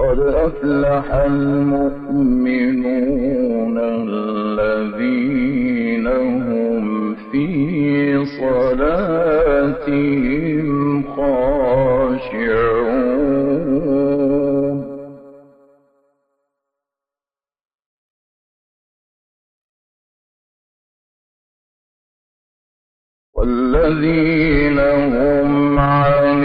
قد أفلح المؤمنون الذين هم في صلاتهم خاشعون. والذين هم عن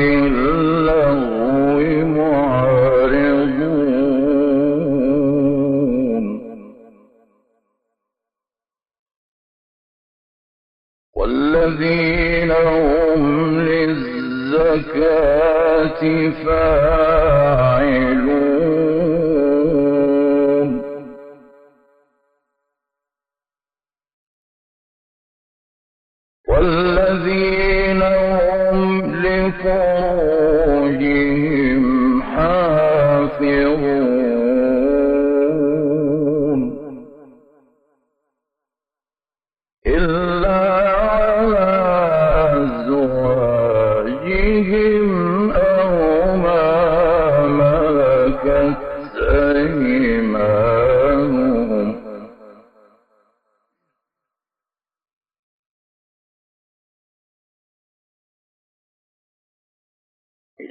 لفروجهم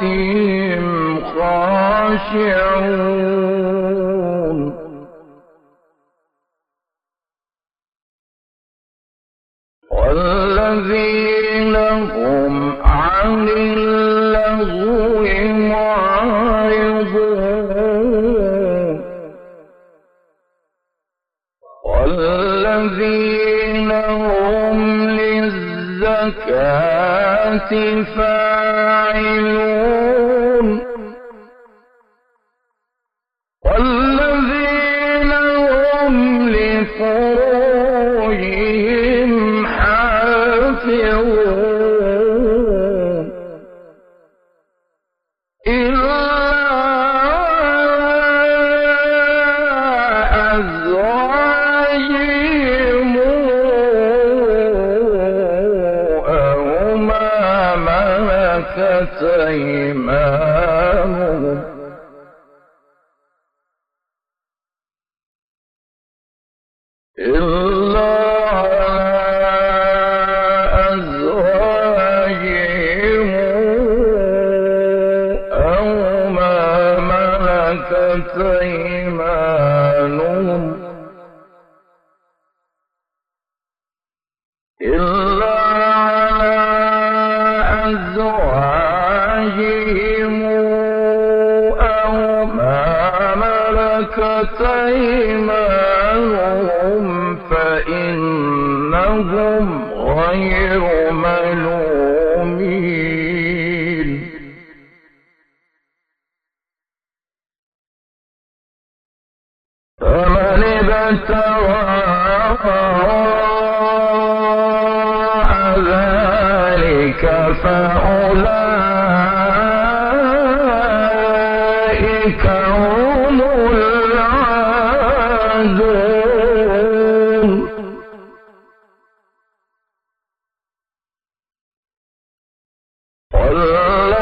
صلاتهم خاشعون. والذين هم عن اللغو معرضون. والذين هم للزكاة فاعلون. إلا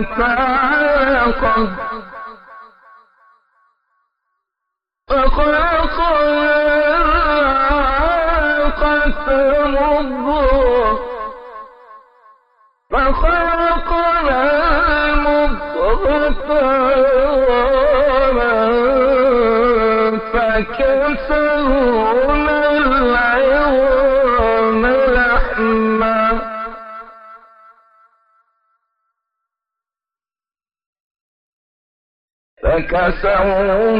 النطفة علقة فخلقنا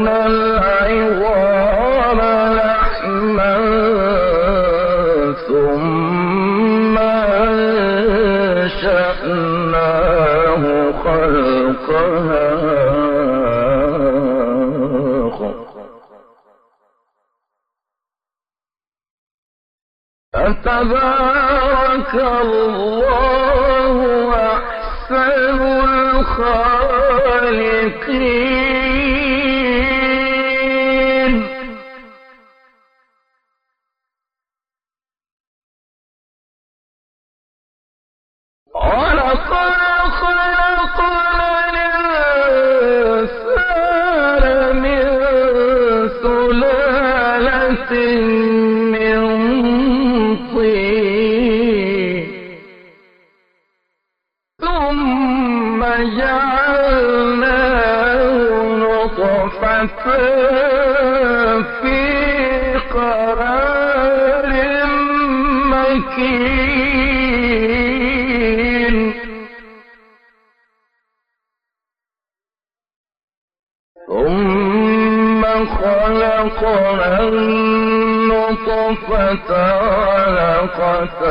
العظام لحما ثم أنشأناه خلقا آخر فتبارك الله أحسن الخالقين جعلناه نطفة في قرار مكين ثم خلقنا النطفة علقة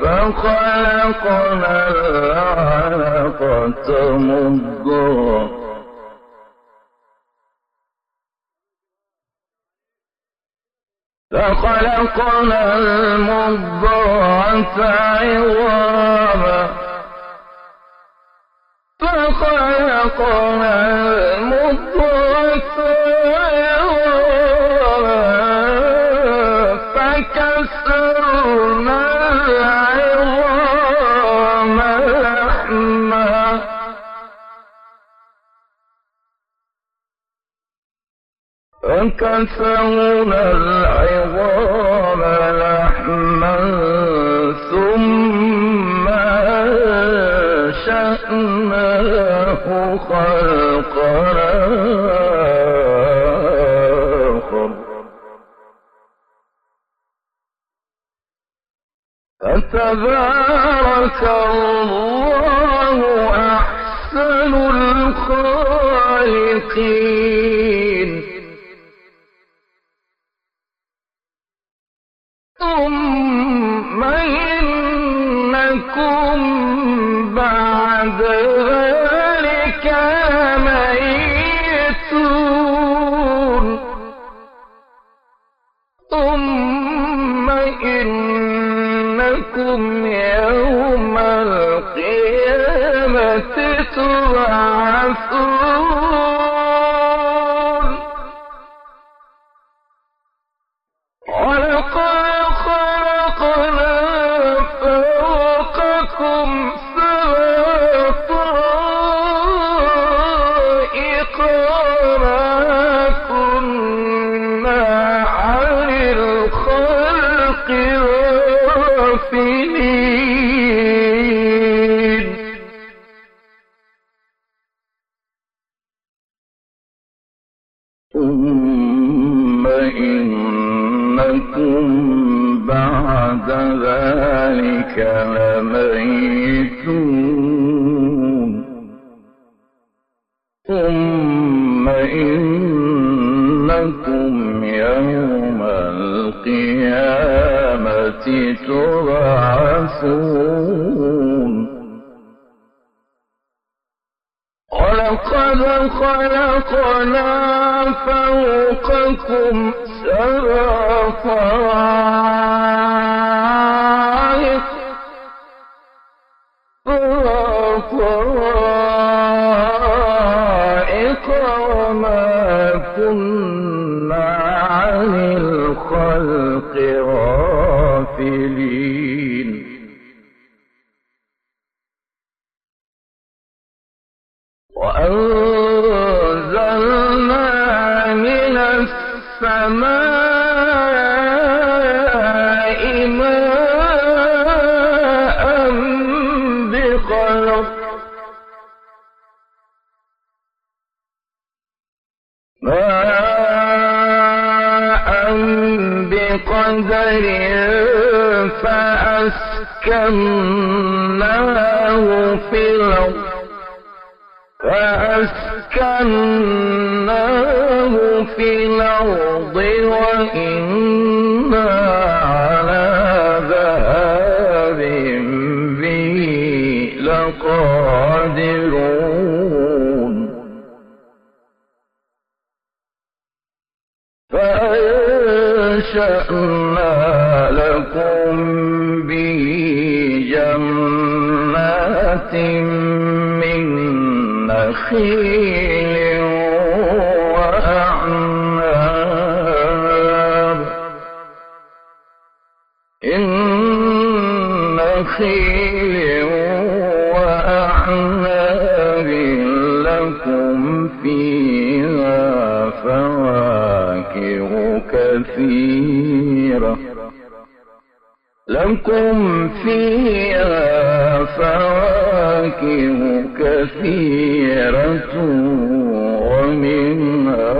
فخلقنا العلقة مضغة فخلقنا المضغة عظاما فخلقنا المضغة فكسونا العظام لحما ثم أنشأناه خلقا آخر. فتبارك الله أحسن الخالقين. إنكم يوم القيامة تبعثون. وأنتم يوم القيامة تبعثون. ولقد خلقنا فوقكم سبع طرائق. وما كنا الخلق وأنزلنا من السماء ماء بقدر ماء قدر فأسكناه في الأرض. فأسكناه في الأرض وإنا فأنشأنا من نخيل وأعناب. إن نخيل وأعناب لكم فيها فواكه كثيرة. لكم فيها فواكه كثيرة ومنها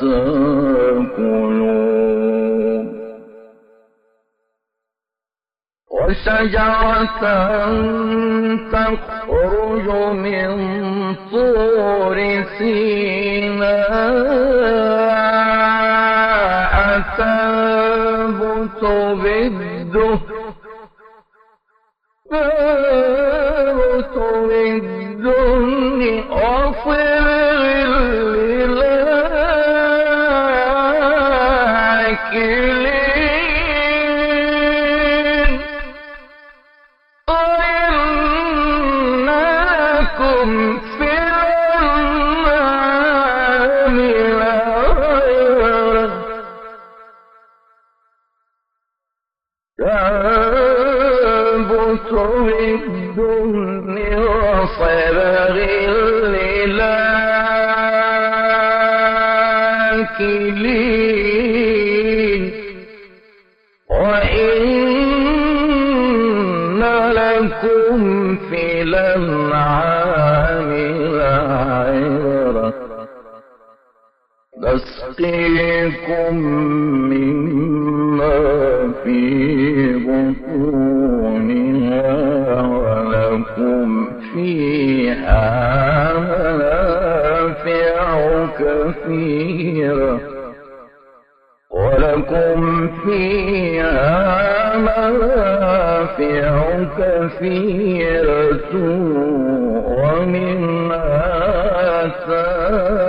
تأكلون. وشجرة تخرج من طور سيناء Spirit. نسقيكم مما في بطونها ولكم فيها منافع كثيرة ولكم فيها منافع كثيرة ومنها تاكلون